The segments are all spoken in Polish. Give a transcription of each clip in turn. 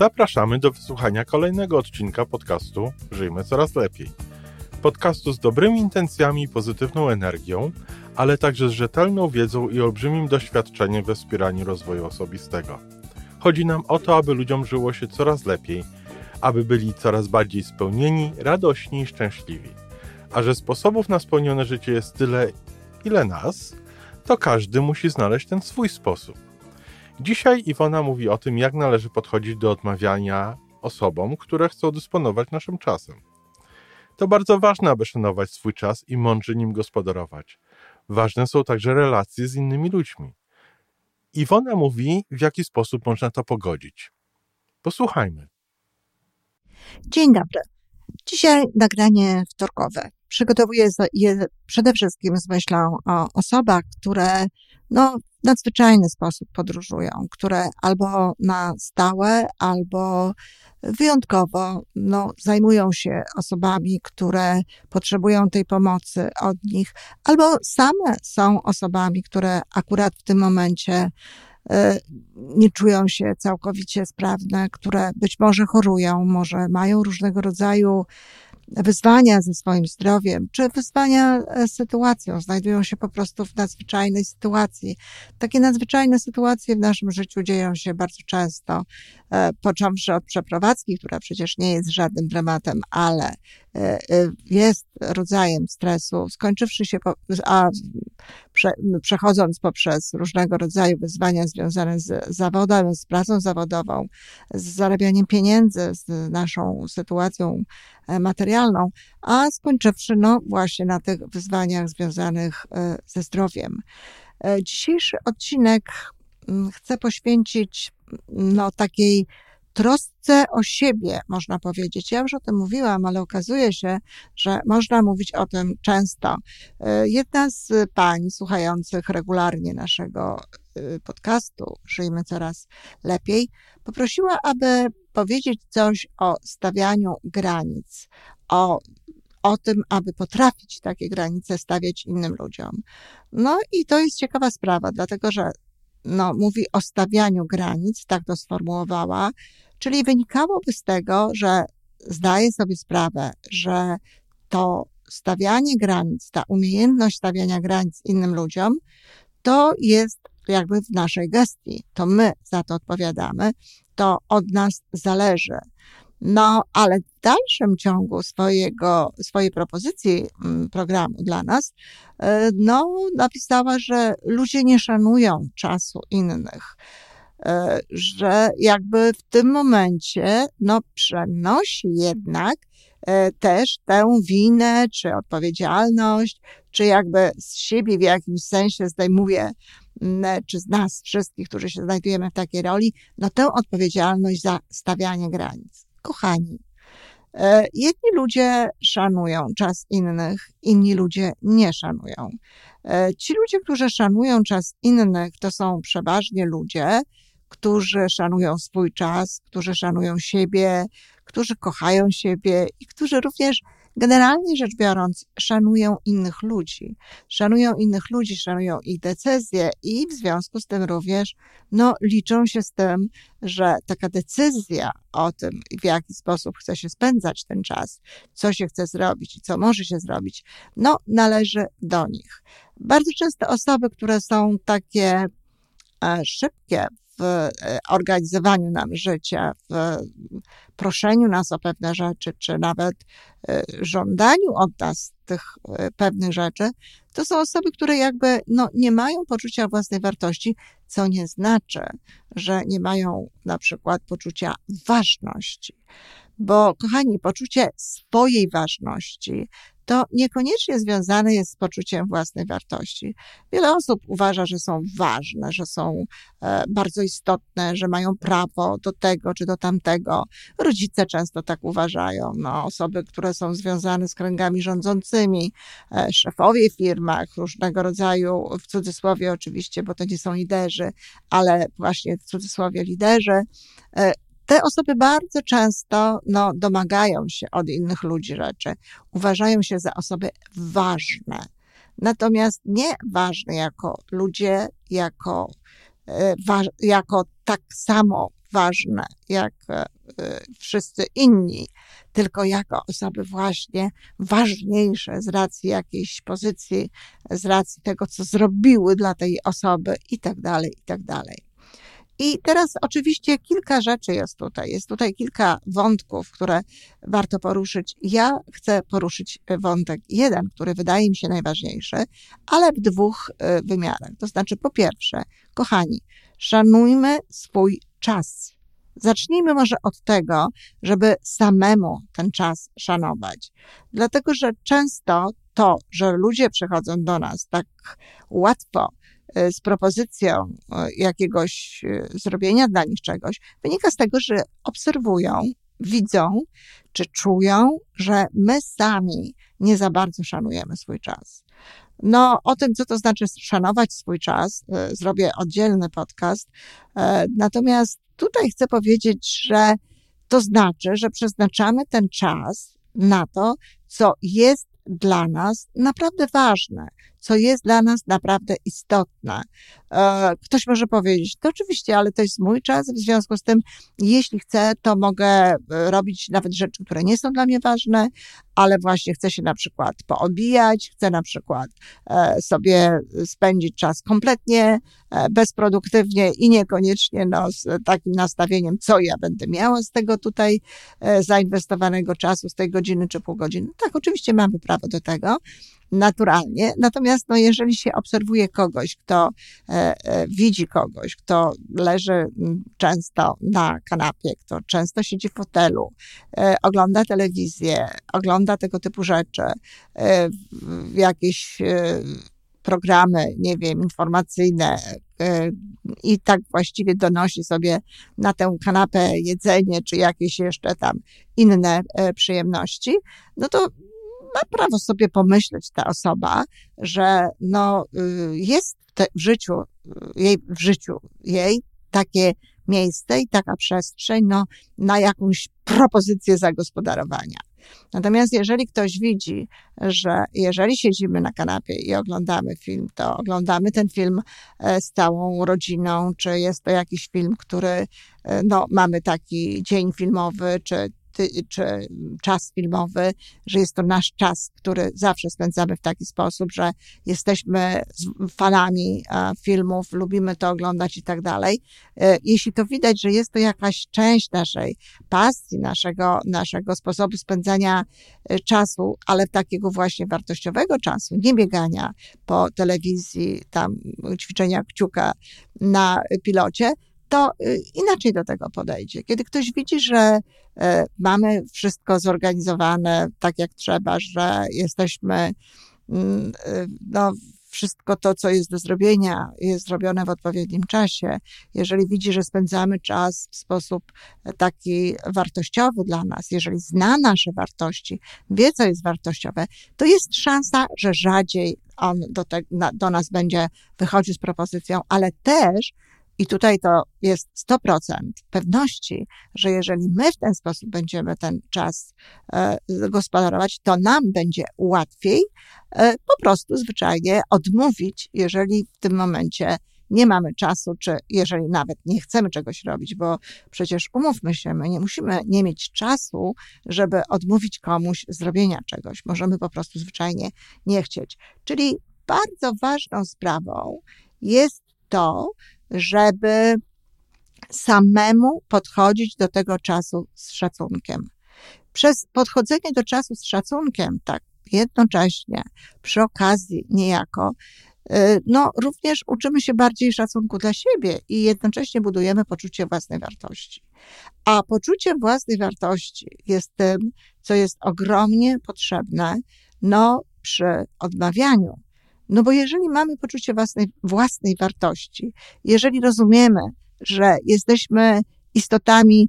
Zapraszamy do wysłuchania kolejnego odcinka podcastu Żyjmy Coraz Lepiej. Podcastu z dobrymi intencjami i pozytywną energią, ale także z rzetelną wiedzą i olbrzymim doświadczeniem we wspieraniu rozwoju osobistego. Chodzi nam o to, aby ludziom żyło się coraz lepiej, aby byli coraz bardziej spełnieni, radośni i szczęśliwi. A że sposobów na spełnione życie jest tyle, ile nas, to każdy musi znaleźć ten swój sposób. Dzisiaj Iwona mówi o tym, jak należy podchodzić do odmawiania osobom, które chcą dysponować naszym czasem. To bardzo ważne, aby szanować swój czas i mądrze nim gospodarować. Ważne są także relacje z innymi ludźmi. Iwona mówi, w jaki sposób można to pogodzić. Posłuchajmy. Dzień dobry. Dzisiaj nagranie wtorkowe. Przygotowuję je przede wszystkim z myślą o osobach, które no, nadzwyczajny sposób podróżują, które albo na stałe, albo wyjątkowo no, zajmują się osobami, które potrzebują tej pomocy od nich, albo same są osobami, które akurat w tym momencie e, nie czują się całkowicie sprawne, które być może chorują, może mają różnego rodzaju wyzwania ze swoim zdrowiem, czy wyzwania z e, sytuacją, znajdują się po prostu w nadzwyczajnej sytuacji. Takie nadzwyczajne sytuacje w naszym życiu dzieją się bardzo często, począwszy od przeprowadzki, która przecież nie jest żadnym dramatem, ale e, jest rodzajem stresu, skończywszy się, po, a prze, przechodząc poprzez różnego rodzaju wyzwania związane z zawodem, z pracą zawodową, z zarabianiem pieniędzy, z naszą sytuacją materialną, a skończywszy no właśnie na tych wyzwaniach związanych e, ze zdrowiem. E, dzisiejszy odcinek mm, chcę poświęcić no takiej trosce o siebie, można powiedzieć. Ja już o tym mówiłam, ale okazuje się, że można mówić o tym często. E, jedna z pań słuchających regularnie naszego podcastu Żyjmy Coraz Lepiej poprosiła, aby powiedzieć coś o stawianiu granic, o, o tym, aby potrafić takie granice stawiać innym ludziom. No i to jest ciekawa sprawa, dlatego że no, mówi o stawianiu granic, tak to sformułowała, czyli wynikałoby z tego, że zdaje sobie sprawę, że to stawianie granic, ta umiejętność stawiania granic innym ludziom, to jest jakby w naszej gestii. To my za to odpowiadamy, to od nas zależy. No, ale w dalszym ciągu swojego, swojej propozycji mm, programu dla nas, e, no, napisała, że ludzie nie szanują czasu innych, e, że jakby w tym momencie, no, przenosi jednak e, też tę winę, czy odpowiedzialność, czy jakby z siebie w jakimś sensie zdejmuje czy z nas wszystkich, którzy się znajdujemy w takiej roli, no tę odpowiedzialność za stawianie granic. Kochani, e, jedni ludzie szanują czas innych, inni ludzie nie szanują. E, ci ludzie, którzy szanują czas innych, to są przeważnie ludzie, którzy szanują swój czas, którzy szanują siebie, którzy kochają siebie i którzy również generalnie rzecz biorąc, szanują innych ludzi. Szanują innych ludzi, szanują ich decyzje i w związku z tym również, no, liczą się z tym, że taka decyzja o tym, w jaki sposób chce się spędzać ten czas, co się chce zrobić i co może się zrobić, no, należy do nich. Bardzo często osoby, które są takie e, szybkie w e, organizowaniu nam życia, w proszeniu nas o pewne rzeczy, czy nawet e, żądaniu od nas tych e, pewnych rzeczy, to są osoby, które jakby no, nie mają poczucia własnej wartości, co nie znaczy, że nie mają na przykład poczucia ważności. Bo, kochani, poczucie swojej ważności to niekoniecznie związane jest z poczuciem własnej wartości. Wiele osób uważa, że są ważne, że są e, bardzo istotne, że mają prawo do tego czy do tamtego. Rodzice często tak uważają. No, osoby, które są związane z kręgami rządzącymi, e, szefowie w firmach, różnego rodzaju, w cudzysłowie oczywiście, bo to nie są liderzy, ale właśnie w cudzysłowie liderzy, e, te osoby bardzo często no, domagają się od innych ludzi rzeczy, uważają się za osoby ważne. Natomiast nie ważne jako ludzie, jako, e, jako tak samo ważne jak e, wszyscy inni, tylko jako osoby właśnie ważniejsze z racji jakiejś pozycji, z racji tego, co zrobiły dla tej osoby i tak dalej, i tak dalej. I teraz oczywiście kilka rzeczy jest tutaj. Jest tutaj kilka wątków, które warto poruszyć. Ja chcę poruszyć wątek jeden, który wydaje mi się najważniejszy, ale w dwóch e, wymiarach. To znaczy, po pierwsze, kochani, szanujmy swój czas. Zacznijmy może od tego, żeby samemu ten czas szanować. Dlatego, że często to, że ludzie przychodzą do nas tak łatwo e, z propozycją e, jakiegoś e, zrobienia dla nich czegoś, wynika z tego, że obserwują, widzą czy czują, że my sami nie za bardzo szanujemy swój czas. No, o tym, co to znaczy szanować swój czas, zrobię oddzielny podcast. Natomiast tutaj chcę powiedzieć, że to znaczy, że przeznaczamy ten czas na to, co jest dla nas naprawdę ważne, co jest dla nas naprawdę istotne. E, ktoś może powiedzieć, to oczywiście, ale to jest mój czas, w związku z tym, jeśli chcę, to mogę e, robić nawet rzeczy, które nie są dla mnie ważne, ale właśnie chcę się na przykład poobijać, chcę na przykład e, sobie spędzić czas kompletnie bezproduktywnie i niekoniecznie no, z takim nastawieniem, co ja będę miała z tego tutaj zainwestowanego czasu, z tej godziny czy pół godziny. Tak, oczywiście mamy prawo do tego, naturalnie. Natomiast no, jeżeli się obserwuje kogoś, kto e, e, widzi kogoś, kto leży często na kanapie, kto często siedzi w fotelu, e, ogląda telewizję, ogląda tego typu rzeczy, e, jakieś e, programy, nie wiem, informacyjne e, i tak właściwie donosi sobie na tę kanapę jedzenie, czy jakieś jeszcze tam inne przyjemności, no to ma prawo sobie pomyśleć ta osoba, że no, y, jest w życiu, y, jej, w życiu jej takie miejsce i taka przestrzeń no, na jakąś propozycję zagospodarowania. Natomiast jeżeli ktoś widzi, że jeżeli siedzimy na kanapie i oglądamy film, to oglądamy ten film e, z całą rodziną, czy jest to jakiś film, który, e, no, mamy taki dzień filmowy, czy czy czas filmowy, że jest to nasz czas, który zawsze spędzamy w taki sposób, że jesteśmy fanami filmów, lubimy to oglądać i tak dalej. E, jeśli to widać, że jest to jakaś część naszej pasji, naszego, naszego sposobu spędzania e, czasu, ale takiego właśnie wartościowego czasu, nie biegania po telewizji, tam ćwiczenia kciuka na pilocie, to y, inaczej do tego podejdzie. Kiedy ktoś widzi, że e, mamy wszystko zorganizowane tak jak trzeba, że jesteśmy, mm, y, no, wszystko to, co jest do zrobienia, jest zrobione w odpowiednim czasie. Jeżeli widzi, że spędzamy czas w sposób e, taki wartościowy dla nas, jeżeli zna nasze wartości, wie, co jest wartościowe, to jest szansa, że rzadziej on do, te, do nas będzie wychodził z propozycją, ale też i tutaj to jest 100% pewności, że jeżeli my w ten sposób będziemy ten czas e, gospodarować, to nam będzie łatwiej e, po prostu zwyczajnie odmówić, jeżeli w tym momencie nie mamy czasu, czy jeżeli nawet nie chcemy czegoś robić, bo przecież umówmy się, my nie musimy nie mieć czasu, żeby odmówić komuś zrobienia czegoś. Możemy po prostu zwyczajnie nie chcieć. Czyli bardzo ważną sprawą jest to, żeby samemu podchodzić do tego czasu z szacunkiem. Przez podchodzenie do czasu z szacunkiem, tak jednocześnie, przy okazji niejako, y, no również uczymy się bardziej szacunku dla siebie i jednocześnie budujemy poczucie własnej wartości. A poczucie własnej wartości jest tym, co jest ogromnie potrzebne, no, przy odmawianiu no bo jeżeli mamy poczucie własnej, własnej wartości, jeżeli rozumiemy, że jesteśmy istotami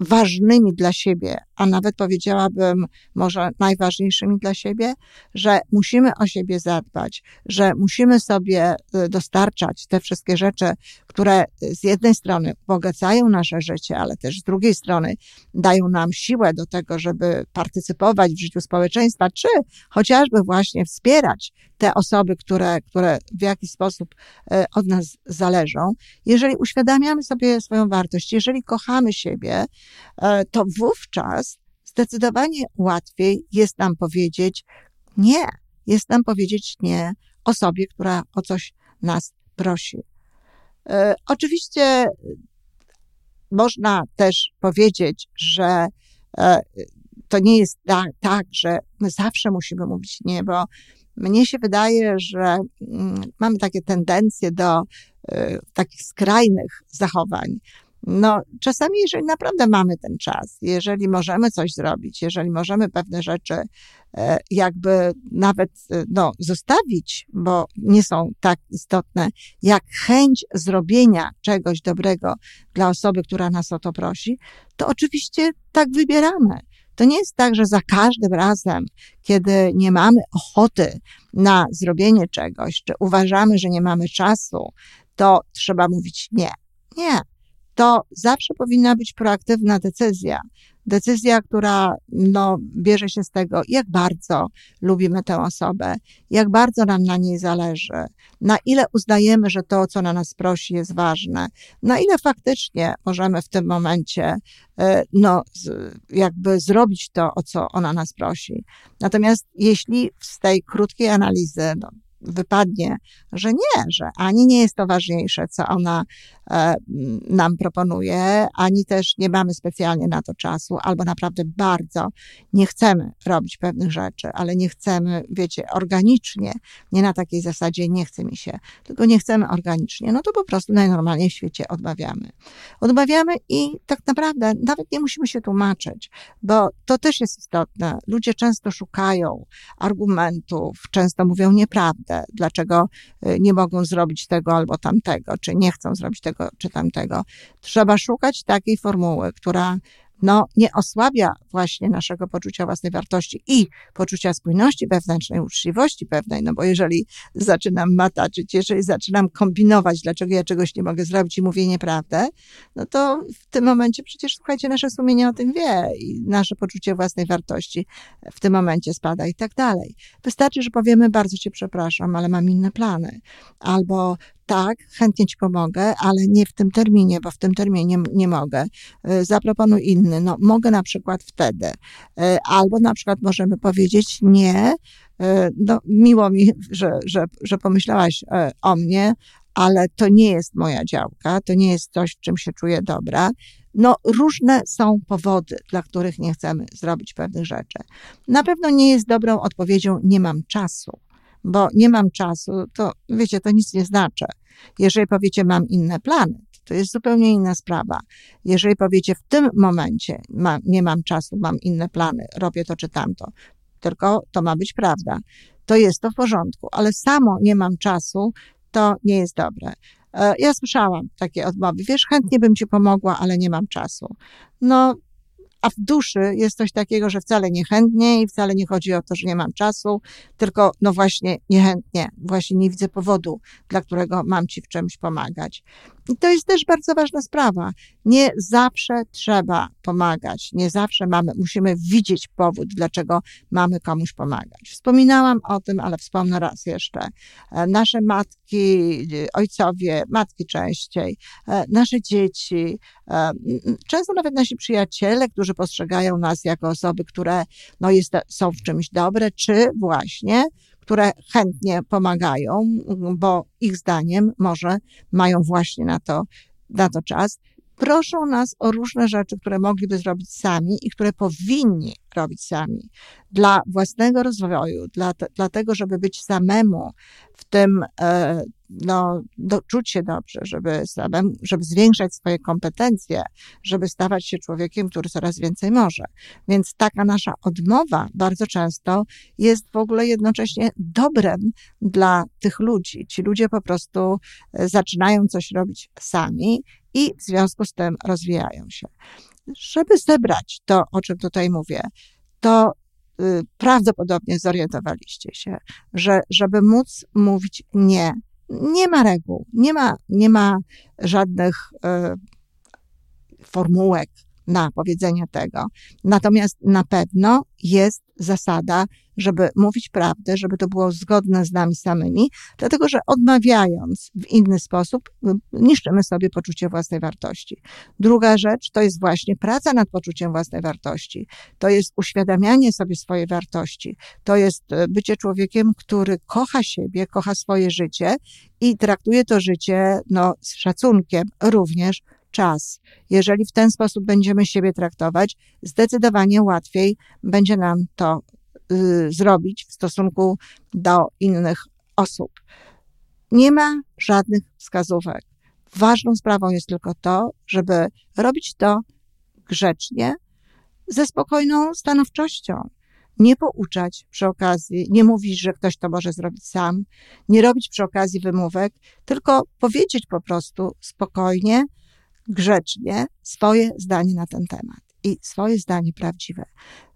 ważnymi dla siebie, a nawet powiedziałabym może najważniejszymi dla siebie, że musimy o siebie zadbać, że musimy sobie y, dostarczać te wszystkie rzeczy, które z jednej strony bogacają nasze życie, ale też z drugiej strony dają nam siłę do tego, żeby partycypować w życiu społeczeństwa, czy chociażby właśnie wspierać te osoby, które, które w jakiś sposób y, od nas zależą. Jeżeli uświadamiamy sobie swoją wartość, jeżeli kochamy siebie, to wówczas zdecydowanie łatwiej jest nam powiedzieć nie. Jest nam powiedzieć nie osobie, która o coś nas prosi. E, oczywiście można też powiedzieć, że e, to nie jest tak, tak, że my zawsze musimy mówić nie, bo mnie się wydaje, że mm, mamy takie tendencje do takich skrajnych zachowań. No, czasami, jeżeli naprawdę mamy ten czas, jeżeli możemy coś zrobić, jeżeli możemy pewne rzeczy e, jakby nawet e, no, zostawić, bo nie są tak istotne, jak chęć zrobienia czegoś dobrego dla osoby, która nas o to prosi, to oczywiście tak wybieramy. To nie jest tak, że za każdym razem, kiedy nie mamy ochoty na zrobienie czegoś, czy uważamy, że nie mamy czasu, to trzeba mówić nie. Nie to zawsze powinna być proaktywna decyzja. Decyzja, która no, bierze się z tego, jak bardzo lubimy tę osobę, jak bardzo nam na niej zależy, na ile uznajemy, że to, co na nas prosi, jest ważne, na ile faktycznie możemy w tym momencie e, no, jakby zrobić to, o co ona nas prosi. Natomiast jeśli z tej krótkiej analizy, no, wypadnie, że nie, że ani nie jest to ważniejsze, co ona nam proponuje, ani też nie mamy specjalnie na to czasu, albo naprawdę bardzo nie chcemy robić pewnych rzeczy, ale nie chcemy, wiecie, organicznie, nie na takiej zasadzie nie chce mi się, tylko nie chcemy organicznie, no to po prostu najnormalniej w świecie odmawiamy. Odmawiamy i tak naprawdę nawet nie musimy się tłumaczyć, bo to też jest istotne. Ludzie często szukają argumentów, często mówią nieprawdę, dlaczego y, nie mogą zrobić tego albo tamtego, czy nie chcą zrobić tego czy tamtego. Trzeba szukać takiej formuły, która no, nie osłabia właśnie naszego poczucia własnej wartości i poczucia spójności wewnętrznej, uczciwości pewnej, no bo jeżeli zaczynam mataczyć, jeżeli zaczynam kombinować, dlaczego ja czegoś nie mogę zrobić i mówię nieprawdę, no to w tym momencie przecież, słuchajcie, nasze sumienie o tym wie i nasze poczucie własnej wartości w tym momencie spada i tak dalej. Wystarczy, że powiemy, bardzo cię przepraszam, ale mam inne plany. Albo tak, chętnie ci pomogę, ale nie w tym terminie, bo w tym terminie nie, mogę. E, zaproponuj inny. No, mogę na przykład wtedy. E, albo na przykład możemy powiedzieć nie. E, no, miło mi, że, że, że pomyślałaś o mnie, ale to nie jest moja działka, to nie jest coś, w czym się czuję dobra. No, różne są powody, dla których nie chcemy zrobić pewnych rzeczy. Na pewno nie jest dobrą odpowiedzią, nie mam czasu bo nie mam czasu, to wiecie, to nic nie znaczy. Jeżeli powiecie, mam inne plany, to jest zupełnie inna sprawa. Jeżeli powiecie, w tym momencie nie mam czasu, mam inne plany, robię to czy tamto, tylko to ma być prawda, to jest to w porządku, ale samo nie mam czasu, to nie jest dobre. E, ja słyszałam takie odmowy, wiesz, chętnie bym ci pomogła, ale nie mam czasu. No, a w duszy jest coś takiego, że wcale niechętnie i wcale nie chodzi o to, że nie mam czasu, tylko no właśnie niechętnie, właśnie nie widzę powodu, dla którego mam ci w czymś pomagać. I to jest też bardzo ważna sprawa. Nie zawsze trzeba pomagać, nie zawsze mamy, musimy widzieć powód, dlaczego mamy komuś pomagać. Wspominałam o tym, ale wspomnę raz jeszcze. E, nasze matki, ojcowie, matki częściej, e, nasze dzieci, e, często nawet nasi przyjaciele, którzy postrzegają nas jako osoby, które no jest, są w czymś dobre, czy właśnie które chętnie pomagają, bo ich zdaniem może mają właśnie na to, na to czas, proszą nas o różne rzeczy, które mogliby zrobić sami i które powinni robić sami. Dla własnego rozwoju, dla, dla tego, żeby być samemu w tym, e, no, do, czuć się dobrze, żeby, żeby zwiększać swoje kompetencje, żeby stawać się człowiekiem, który coraz więcej może. Więc taka nasza odmowa bardzo często jest w ogóle jednocześnie dobrem dla tych ludzi. Ci ludzie po prostu e, zaczynają coś robić sami i w związku z tym rozwijają się. żeby zebrać to, o czym tutaj mówię, to prawdopodobnie zorientowaliście się, że żeby móc mówić nie, nie ma reguł, nie ma, nie ma żadnych y, formułek, na powiedzenie tego. Natomiast na pewno jest zasada, żeby mówić prawdę, żeby to było zgodne z nami samymi, dlatego że odmawiając w inny sposób, niszczymy sobie poczucie własnej wartości. Druga rzecz to jest właśnie praca nad poczuciem własnej wartości. To jest uświadamianie sobie swojej wartości. To jest e, bycie człowiekiem, który kocha siebie, kocha swoje życie i traktuje to życie no, z szacunkiem również czas. Jeżeli w ten sposób będziemy siebie traktować, zdecydowanie łatwiej będzie nam to y, zrobić w stosunku do innych osób. Nie ma żadnych wskazówek. Ważną sprawą jest tylko to, żeby robić to grzecznie, ze spokojną stanowczością. Nie pouczać przy okazji, nie mówić, że ktoś to może zrobić sam, nie robić przy okazji wymówek, tylko powiedzieć po prostu spokojnie, grzecznie swoje zdanie na ten temat i swoje zdanie prawdziwe.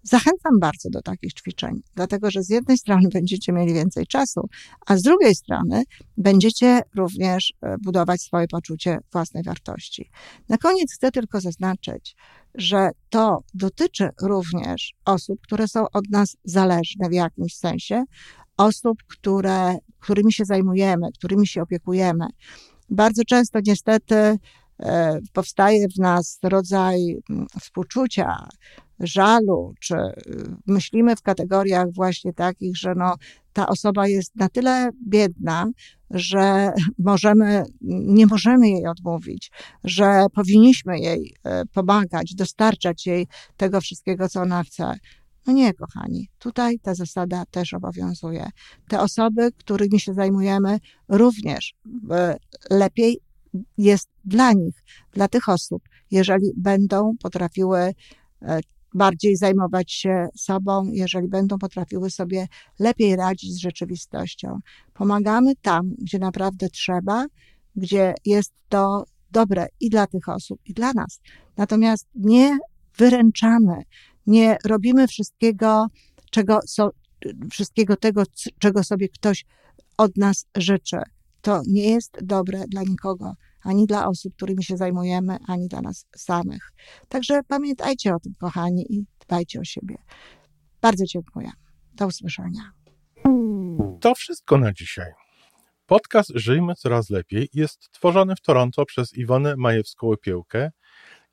Zachęcam bardzo do takich ćwiczeń, dlatego że z jednej strony będziecie mieli więcej czasu, a z drugiej strony będziecie również e, budować swoje poczucie własnej wartości. Na koniec chcę tylko zaznaczyć, że to dotyczy również osób, które są od nas zależne w jakimś sensie, osób, które, którymi się zajmujemy, którymi się opiekujemy. Bardzo często niestety powstaje w nas rodzaj mm, współczucia, żalu, czy y, myślimy w kategoriach właśnie takich, że no, ta osoba jest na tyle biedna, że możemy, nie możemy jej odmówić, że powinniśmy jej e, pomagać, dostarczać jej tego wszystkiego, co ona chce. No nie, kochani, tutaj ta zasada też obowiązuje. Te osoby, którymi się zajmujemy, również e, lepiej jest dla nich, dla tych osób, jeżeli będą potrafiły e, bardziej zajmować się sobą, jeżeli będą potrafiły sobie lepiej radzić z rzeczywistością. Pomagamy tam, gdzie naprawdę trzeba, gdzie jest to dobre i dla tych osób, i dla nas. Natomiast nie wyręczamy, nie robimy wszystkiego, czego so, wszystkiego tego, czego sobie ktoś od nas życzy to nie jest dobre dla nikogo, ani dla osób, którymi się zajmujemy, ani dla nas samych. Także pamiętajcie o tym, kochani, i dbajcie o siebie. Bardzo dziękuję. Do usłyszenia. To wszystko na dzisiaj. Podcast Żyjmy Coraz Lepiej jest tworzony w Toronto przez Iwonę Majewską-Opiełkę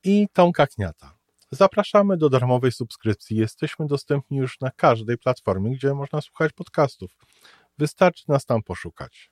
i Tomka Kniata. Zapraszamy do darmowej subskrypcji. Jesteśmy dostępni już na każdej platformie, gdzie można słuchać podcastów. Wystarczy nas tam poszukać.